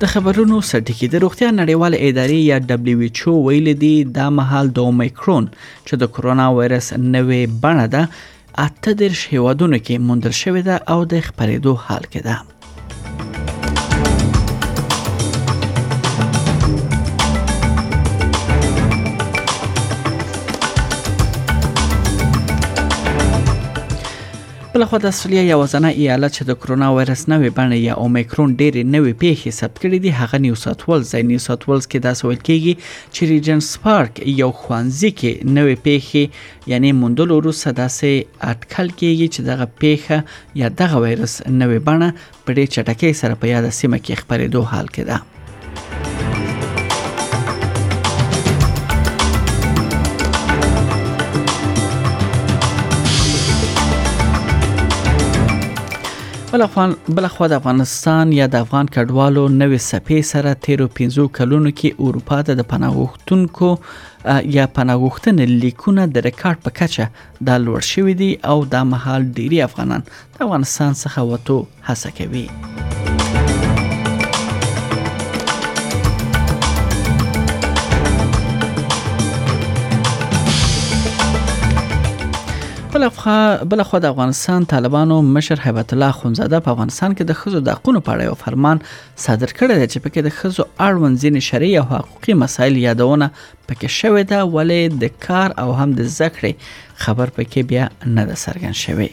د خبرونو سرټکی د روغتیا نړیوال ادارې یا دبليو ایچ او ویل دي دا مهال د اومیکرون چې د کورونا وایرس نوې بڼه ده اته درش هیوادونو کې موندل شوې ده او د خبرېدو حال کې ده بل خو د استرالیا یوازنی ایالت چې د کرونا وایرس نوې بڼه یا اومیکرون ډېرې نوې پیښې ثبت کړې دي هغه نیو ساوت ولز دی نیو ساوت ولز کې دا سوال کیږي چې ریجنټس پارک یو خوانزي کې نوې پیښې یعنی موندل وروسته داسې اټکل کیږي چې دغه پیښه یا دغه وایرس نوې بڼه په ډېر چټکۍ سره په یاده سیمه کې خبرېدو حال کې ده بل افغان بل خو د افغانستان یا د افغان کډوالو نوې سپې سره تیرو 15 کلونو کې اروپا ته د پناهغښتونکو یا پناهغښتنې لیکونه د ریکارډ په کچه د لوړ شوې دي او د محل ډيري افغانان افغانستان څخه وتو هڅه کوي. بل خوا بل خو د افغانستان طالبانو مشر هیبت الله خونزاده په افغانستان کې د خزو د حقوقو په اړه یو فرمان صادر کړی دی چې پکې د خزو اړوند ځینې شرعي او حقوقي مسایل یادونه پکې شوې ده ولې د کار او هم د زکړې خبر پکې بیا نه ده څرګند شوی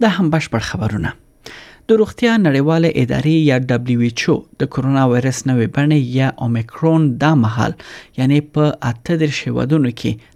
دا هم بشپړ خبرونه د روغتیا نړیواله ادارې یا دبليو ایچ او د کورونا وایرس نوې بڼه یا اومیکرون دا مهال یعنی په 13 هیوادونو کې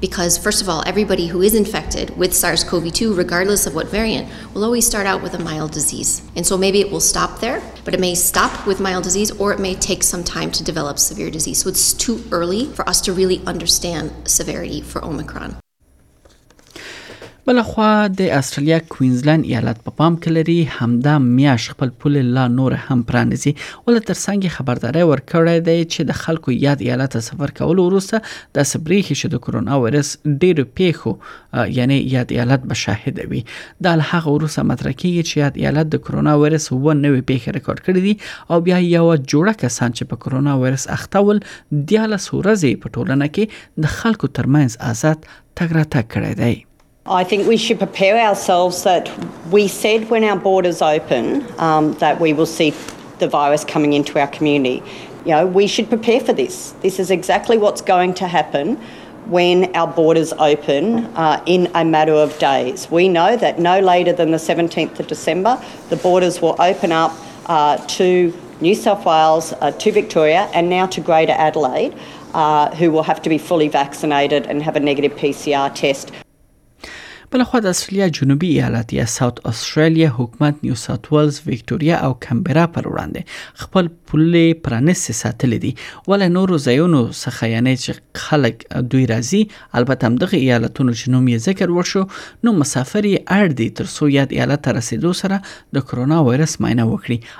because first of all, everybody who is infected with SARS-CoV-2, regardless of what variant, will always start out with a mild disease. And so maybe it will stop there, but it may stop with mild disease or it may take some time to develop severe disease. So it's too early for us to really understand severity for Omicron. بله خوا د استرالیا کوینزلند ایالت په پام کې لري همدا میاش خپل پولې لا نور هم پرانیزي ول ترڅنګ خبرداري ورکړی دی چې د خلکو یاد ایالت سفر کول وروسته د سبریخي چې د کرونا وایرس ډیرو پیښو یعنی یاد ایالت به شاهد وي دا له هغه وروسته مطرح کیږي چې یاد ایالت د کرونا وایرس و نوې پیښې ریکارډ کړې دي او بیا یو جوړه کسان چې په کرونا وایرس اخته ول د لس ورځې په ټولنه کې د خلکو ترمنځ آزاد تګ راتګ کړی دی I think we should prepare ourselves that we said when our borders open um, that we will see the virus coming into our community. You know, we should prepare for this. This is exactly what's going to happen when our borders open uh, in a matter of days. We know that no later than the 17th of December, the borders will open up uh, to New South Wales, uh, to Victoria, and now to Greater Adelaide, بلخوا د استرالیا جنوبي ایالات یا ساوت استرالیا حکومت نیو ساوت ویلز وکټوریا او کمبرا پر وړاندې خپل پولې پرانیستې ساتلې دي ولې نورو ځایونو څخه یعنی چې خلک دوی راځي البته هم دغه ایالتونو چې نوم یې ذکر وشو نو مسافر یې اړ دي ترڅو یاد ایالت رسیدو سره د کرونا وایرس ماینه وکړي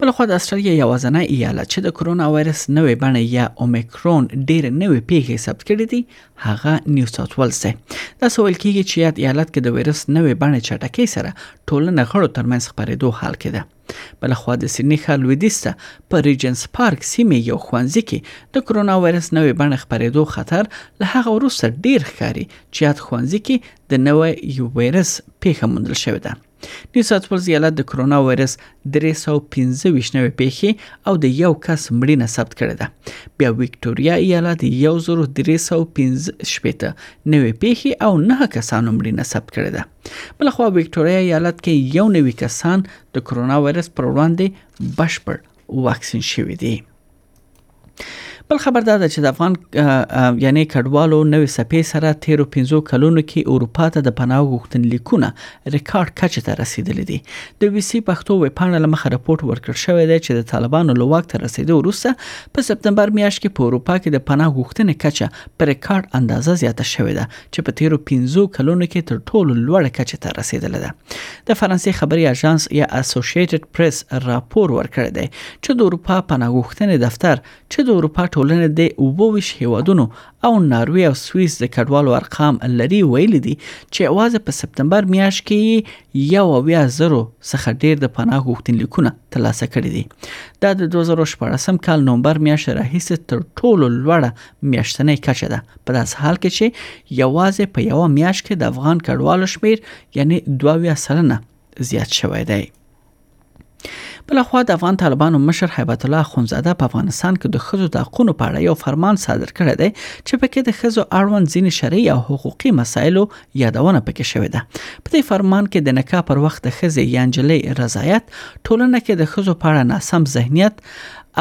بلخوا د استرالیا یوازنی ایالت چې د کرونا وایرس نوې بڼه یا اومیکرون ډېر نوې پیښې ثبت کړې دي هغه نیو ساوت ویلز دی دا سوال کیږي چې یاد ایالت کې د وایرس نوې بڼه چټکۍ سره ټولنه غړو ترمنځ خبرېدو حال کې ده بلخوا د سیدنی ښار لویدیځ ته په ریجنس پارک سیمې یو ښوونځي کې د کرونا وایرس نوې بڼه خبرېدو خطر له هغه وروسته ډیر ښکاري چې یاد ښوونځي کې د نوې وایرس پیښه موندل شوې ده نیو ساوت ولز ایالت د کرونا وایرس درې سوه او پنځه ویشت نوې پېښې او د یو کس مړینه ثبت کړې ده. بیا ویکټوریا ایالت یو زر درې سوه او پنځه شپېته نوې پېښې او نهه کسانو مړینه ثبت کړې ده. بلخوا ویکټوریا ایالت کې یو نوي کسان د کرونا وایرس پر وړاندې بشپړ واکسین شوي دي. بل خبر دا ده چې د افغان یعنی کډوالو نوې سپې سره تیرو 15 کلونو کې اروپا ته د پناه غوښتنلیکونه ریکارډ کچه ته رسیدل دي د وی سی پښتو ویب پاڼه لمخه رپورت ورکړ شوې ده چې د طالبانو له وخت رسیدو وروسته په سپتمبر میاشت کې په اروپا کې د پناه غوښتنې کچه پر ریکارډ اندازه زیاته شوې ده چې په تیرو 15 کلونو کې تر ټولو لوړه کچه ته رسیدل ده د فرانسې خبري اژانس یا اسوسییټډ پریس راپور ورکړی دی چې د اروپا پناهغښتنې دفتر چې د اروپا ټولنې د 22 هیوادونو او ناروی او سوئیس د کډوالو ارقام لري ویلي دي چې اواز په سپتمبر میاشت کې یو او بیا زرو څخه ډیر د پناه غوښتنلیکونه ترلاسه کړي دي دا د 2014 کال نومبر میاشت راهیسې تر ټولو لوړه میاشتنۍ کچه ده په داس حال کې چې یوازې په یو میاشت کې د افغان کډوالو شمیر یعنی 22 سلنه زیات شوی دی بل خو د افغان طالبانو مشر هیبت الله خونزاده په افغانستان کې د خزو د حقوقو په اړه یو فرمان صادر کړی دی چې پکې د خزو اړوند ځینې شرعي او حقوقي مسایلو یادونه پکې شوې ده په دې فرمان کې د نکاح پر وخت د خزې یا نجلۍ رضایت ټولنه کې د خزو په اړه ناسم ذهنیت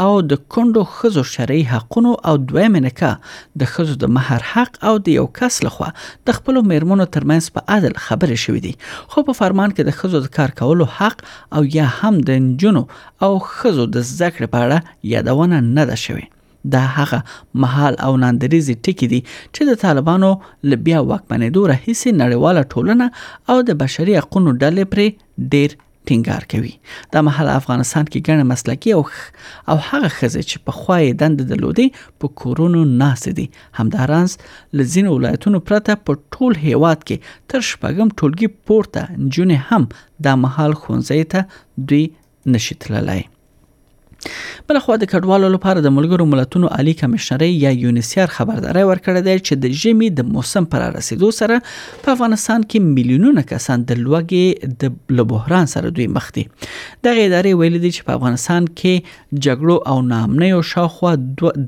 او د کندو خزو شرعي حقونو او دویم نکاح د خزو د مہر حق او د یو کس لخوا د خپل میرمنو ترمنځ په عدل خبرې شوې دي خو په فرمان کې د خزو د کار کولو حق او یا هم د نجونو او خزو د زده کړې په اړه یادونه نه ده شوې دا هغه محل او ناندریزي ټکي دي چې د طالبانو لبیا واکمنې دوه راهیسي نړیواله ټولنه او د بشري حقوقو ډلې پرې ډیر ټینګار کوي دا مهال افغانستان کې ګڼ مسلکي او او هغه خزه چې په خوای دند دلودي په کورونو ناس دي همدارنس لزین ولایتونو پرته په ټول هیواد کې تر شپږم ټولګي پورته جنې هم دا مهال خونځې ته دوی نشي تللای بل خو د کډوالو لپاره د ملګرو ملتونو عالی کمشنري یا یونیسیار خبرداري ورکړې ده چې د ژمي د موسم پر رسیدو سره په افغانستان کې میلیونونه کسان د لوګي د لبهران سره دوی مخ دي د ادارې ویل دي چې په افغانستان کې جګړو او ناامنۍ او شاوخوا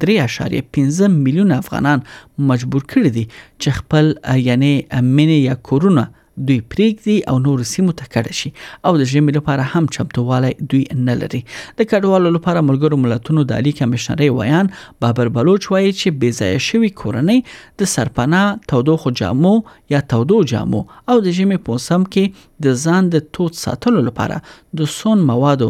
3.15 میلیون افغانان مجبور کړي دي چې خپل یعنی مینه یا کورونه دوی پریږدي او نور سیمو ته کډه شي او د ژمي لپاره هم چمتووالی دوی نه لري د کډوالو لپاره ملګرو ملتونو د عالی کمشنرۍ ویان بابر بلوچ وایي چې بې ځایه شوی کورنۍ د سرپنا تودوخو جامو یا تودو جامو او د ژمي په موسم کې د ځان د تود ساتلو لپاره د سون موادو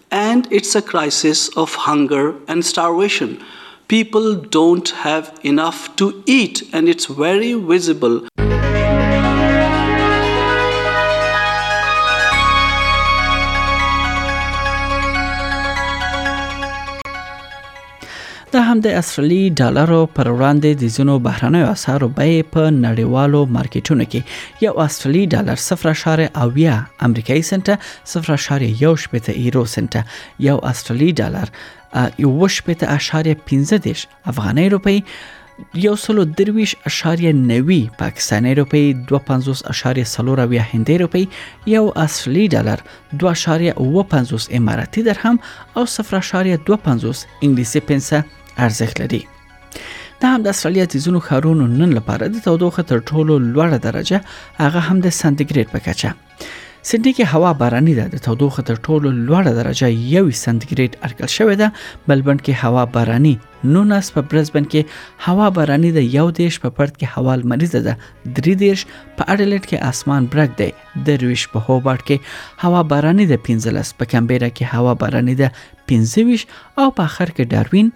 And it's a crisis of hunger and starvation. People don't have enough to eat, and it's very visible. د همدې اصلي ډالرو پر وړاندې د ځینو بهرنیو اسعارو بیې په نړیوالو مارکیټونو کې یو اصلي ډالر 0.8 امریکایي سنت 0.18 یورو سنت یو اصلي ډالر 18.15 افغاني روپی یو سلو درویش اشاریه نوی پاکستانی روپی دو پنزوس اشاریه سلور اویا هندی روپی یو اصلی ډالر دو اشاریه و پنزوس اماراتی درهم او صفر اشاریه دو پنزوس انګلیسی پنسه ارزښت لري دا هم د استرالیا د ځینو ښارونو نن لپاره د تودوخه تر ټولو لوړه درجه هغه هم د سانتیګریډ په کچه سندي کې هوا باراني ده د تودوخه تر ټولو لوړه درجه یو سانتیګریډ اټکل شوې ده ملبن کې هوا باراني 19 په برزبن کې هوا باراني ده یو دیش په پرت کې هوا لمریزه ده درې دیش په اډلیټ کې اسمان برګ دی درویش په هوبارت کې هوا باراني ده 15 په کمبيرا کې هوا باراني ده 25 او په اخر کې داروین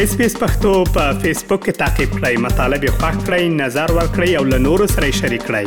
اس پی اس پختو په فیسبوک کې تا کې پلی مطلب یو فاک کړئ نظر ور کړئ او له نورو سره شریک کړئ